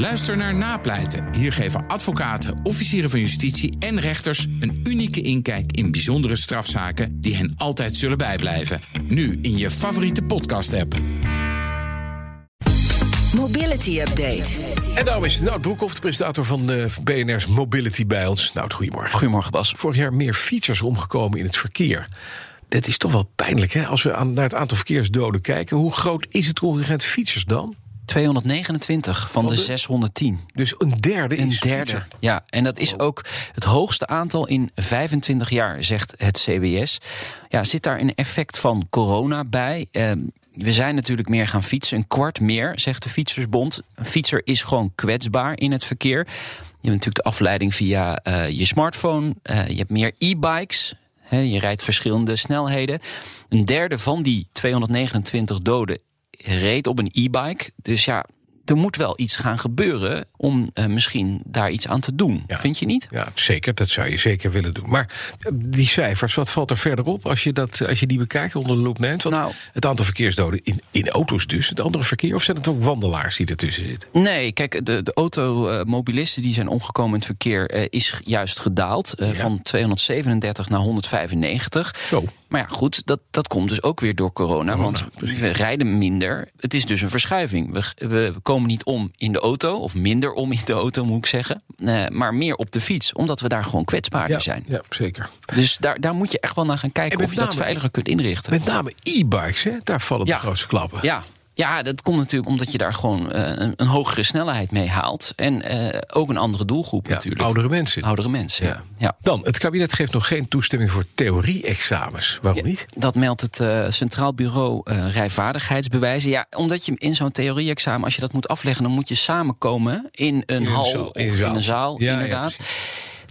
Luister naar Napleiten. Hier geven advocaten, officieren van justitie en rechters een unieke inkijk in bijzondere strafzaken die hen altijd zullen bijblijven. Nu in je favoriete podcast-app. Mobility Update. En daarom is Nout Broekhoff, de presentator van de BNR's Mobility bij ons. Nout, goedemorgen. Goedemorgen Bas. Vorig jaar meer fietsers omgekomen in het verkeer. Dat is toch wel pijnlijk, hè? Als we aan, naar het aantal verkeersdoden kijken. Hoe groot is het contingent fietsers dan? 229 van, de, 610. Dus een derde Een is derde. fietser. Ja, en dat is ook het hoogste aantal in 25 jaar, zegt het CBS. Ja, zit daar een effect van corona bij? Eh, we zijn natuurlijk meer gaan fietsen, een kwart meer, zegt de Fietsersbond. Een fietser is gewoon kwetsbaar in het verkeer. Je hebt natuurlijk de afleiding via eh, je smartphone. Eh, je hebt meer e-bikes. Je rijdt verschillende snelheden. Een derde van die 229 doden reed op een e-bike. Dus ja, er moet wel iets gaan gebeuren om eh, misschien daar iets aan te doen. Ja. Vind je niet? Ja, zeker. Dat zou je zeker willen doen. Maar eh, die cijfers, wat valt er verder op als je, dat, als je die bekijkt, onder de loep neemt? Want Nou. het aantal verkeersdoden in, in auto's dus, het andere verkeer, of zijn het ook wandelaars die ertussen zitten? Nee, kijk, de, de automobilisten die zijn omgekomen in het verkeer eh, is juist gedaald. Ja. Van 237 naar 195. Zo. Maar ja, goed, dat, dat komt dus ook weer door corona. want we rijden minder. Het is dus een verschuiving. We, we komen niet om in de auto, of minder om in de auto moet ik zeggen. eh, maar meer op de fiets, omdat we daar gewoon kwetsbaarder Ja, zijn. ja, zeker. Dus daar, daar moet je echt wel naar gaan kijken En of je dat veiliger kunt inrichten. Met name e-bikes, hè? daar vallen Ja. de grootste klappen. Ja. Ja, dat komt natuurlijk omdat je daar gewoon eh, een, een hogere snelheid mee haalt. En eh, ook een andere doelgroep Ja, natuurlijk. oudere mensen. Oudere mensen, ja. ja. Dan, het kabinet geeft nog geen toestemming voor theorie-examens. Waarom niet? Dat meldt het eh, Centraal Bureau Rijvaardigheidsbewijzen. Ja, omdat je in zo'n theorie-examen, als je dat moet afleggen, dan moet je samenkomen in een hal zaal, of in een in zaal. een zaal, inderdaad.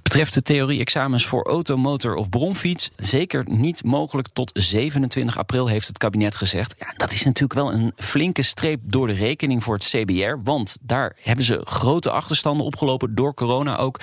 Betreft de theorie-examens voor auto, motor of bromfiets, zeker niet mogelijk tot 27 april, heeft het kabinet gezegd. Ja, dat is natuurlijk wel een flinke streep door de rekening voor het CBR, want daar hebben ze grote achterstanden opgelopen door corona ook.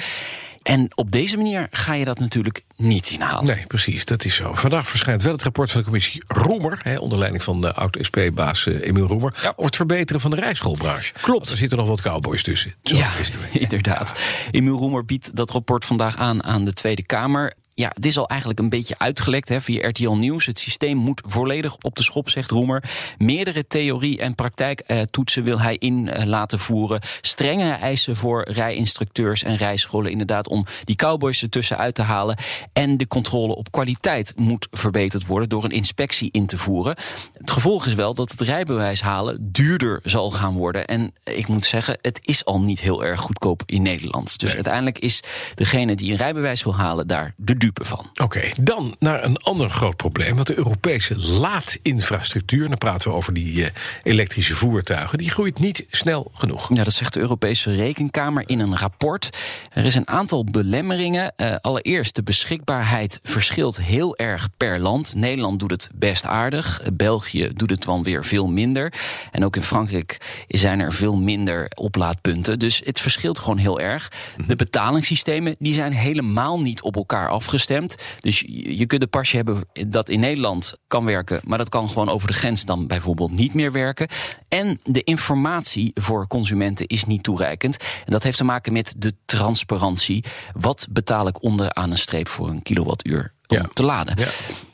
En op deze manier ga je dat natuurlijk niet inhalen. Nee, precies, dat is zo. Vandaag verschijnt wel het rapport van de commissie Roemer... Hè, onder leiding van de oud-SP-baas eh, Emiel Roemer... over het verbeteren van de rijschoolbranche. Klopt. Er zitten nog wat cowboys tussen. Zo ja, inderdaad. Emiel Roemer biedt dat rapport vandaag aan aan de Tweede Kamer. Ja, het is al eigenlijk een beetje uitgelekt hè, via RTL Nieuws. Het systeem moet volledig op de schop, zegt Roemer. Meerdere theorie- en praktijktoetsen wil hij in eh, laten voeren. Strenge eisen voor rijinstructeurs en rijscholen, inderdaad, om die cowboys ertussen uit te halen. En de controle op kwaliteit moet verbeterd worden door een inspectie in te voeren. Het gevolg is wel dat het rijbewijs halen duurder zal gaan worden. En ik moet zeggen, het is al niet heel erg goedkoop in Nederland. Dus uiteindelijk is degene die een rijbewijs wil halen daar de dupe van. Oké, dan naar een ander groot probleem. Want de Europese laadinfrastructuur... dan praten we over die eh, elektrische voertuigen... die groeit niet snel genoeg. Ja, dat zegt de Europese Rekenkamer in een rapport. Er is een aantal belemmeringen. Eh, allereerst, de beschikbaarheid verschilt heel erg per land. Nederland doet het best aardig. Eh, België doet het dan weer veel minder. En ook in Frankrijk zijn er veel minder oplaadpunten. Dus het verschilt gewoon heel erg. De betalingssystemen die zijn helemaal niet op elkaar afgestemd. Dus je kunt een pasje hebben dat in Nederland kan werken... maar dat kan gewoon over de grens dan bijvoorbeeld niet meer werken. En de informatie voor consumenten is niet toereikend. En dat heeft te maken met de transparantie. Wat betaal ik onderaan een streep voor een kilowattuur om Ja. te laden? Ja.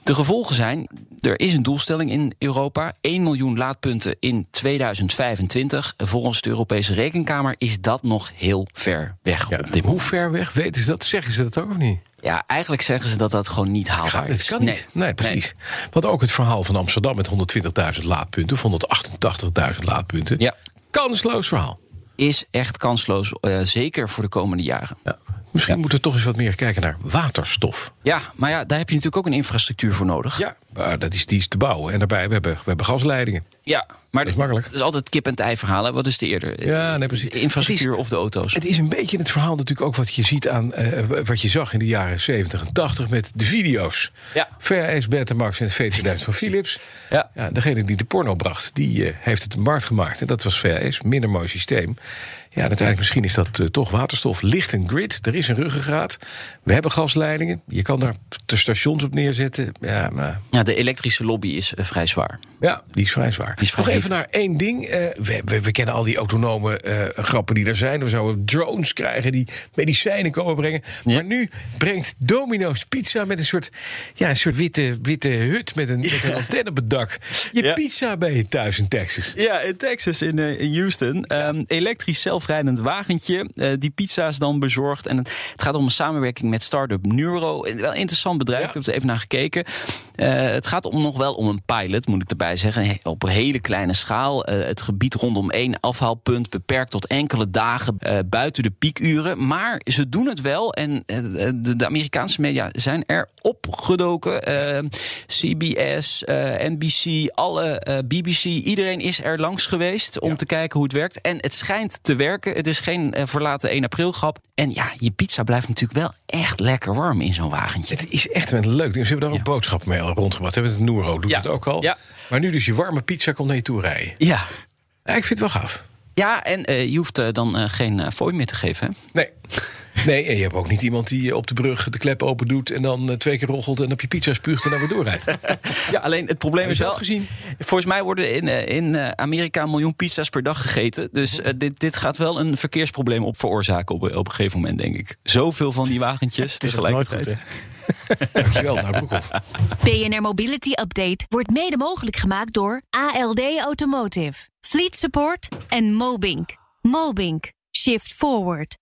De gevolgen zijn, er is een doelstelling in Europa. 1 miljoen laadpunten in 2025. Volgens de Europese Rekenkamer is dat nog heel ver weg Ja, op dit hoe ver weg weten ze dat? Zeggen ze dat ook of niet? Ja, eigenlijk zeggen ze dat dat gewoon niet haalbaar Het is. kan niet. Nee, precies. Want ook het verhaal van Amsterdam met 120.000 laadpunten... of 188.000 laadpunten. Ja. Kansloos verhaal. Is echt kansloos, eh, zeker voor de komende jaren. Ja. Misschien moeten we toch eens wat meer kijken naar waterstof. Ja, maar ja, daar heb je natuurlijk ook een infrastructuur voor nodig. Ja, maar dat is, die is te bouwen. En daarbij, we hebben, we hebben gasleidingen. Ja, maar Dat is makkelijk. Het is altijd kip en ei verhaal. hè. Wat is de eerder? Ja, nee, precies. De infrastructuur of de auto's? Het is een beetje in het verhaal natuurlijk ook wat je ziet aan... eh, wat je zag in de jaren 70 en 80 met de video's. Ja. VHS, Betamax en het VT1000 van Philips. Ja. degene die de porno bracht, die eh, heeft het een markt gemaakt. En dat was VHS, minder mooi systeem. Ja, en uiteindelijk misschien is dat eh, toch waterstof. Licht een grid, er is een ruggengraat. We hebben gasleidingen. Je kan daar de stations op neerzetten. Ja, maar Ja, de elektrische lobby is vrij zwaar. ja, die is vrij zwaar. Waar. Nog even hevig. naar één ding. Eh, we, we, we kennen al die autonome eh, grappen die er zijn. We zouden drones krijgen die medicijnen komen brengen. Ja. Maar nu brengt Domino's Pizza met een soort, ja, een soort witte, witte hut met een, met een antenne op het dak. Je Ja. pizza bij je thuis in Texas. Ja, in Texas, in, eh, in Houston. Ehm, elektrisch zelfrijdend wagentje. die pizza's dan bezorgd. En het, gaat om een samenwerking met Startup Neuro. Wel een interessant bedrijf. Ja. Ik heb er even naar gekeken. Het gaat om nog wel om een pilot, moet ik erbij zeggen. Op een hele kleine schaal. Eh, het gebied rondom één afhaalpunt beperkt tot enkele dagen eh, buiten de piekuren. Maar ze doen het wel. En eh, de, Amerikaanse media zijn er opgedoken. CBS, NBC, alle BBC. Iedereen is er langs geweest om te kijken hoe het werkt. En het schijnt te werken. Het is geen verlaten 1 april grap. En ja, je pizza blijft natuurlijk wel echt lekker warm in zo'n wagentje. Het is echt een leuk ding. Ze hebben daar ook boodschappen mee al rondgebracht. Hebben het Noero doet Ja. het ook al. Ja. Maar nu dus je warme pizza komt naar je toe rijden. Ja. Ja, ik vind het wel gaaf. Ja, en eh, je hoeft eh, dan eh, geen eh, fooi meer te geven. Hè? Nee. Nee, en je hebt ook niet iemand die op de brug de klep open doet... en dan twee keer roggelt en op je pizza spuugt en dan weer doorrijdt. Ja, alleen het probleem is wel gezien? Volgens mij worden in, in Amerika een miljoen pizza's per dag gegeten. Dus dit, dit gaat wel een verkeersprobleem op veroorzaken op, op een gegeven moment, denk ik. Zoveel van die wagentjes tegelijkertijd. Dankjewel, nou Broekhoff. BNR Mobility Update wordt mede mogelijk gemaakt door ALD Automotive, Fleet Support en Mobink. Mobink. Shift Forward.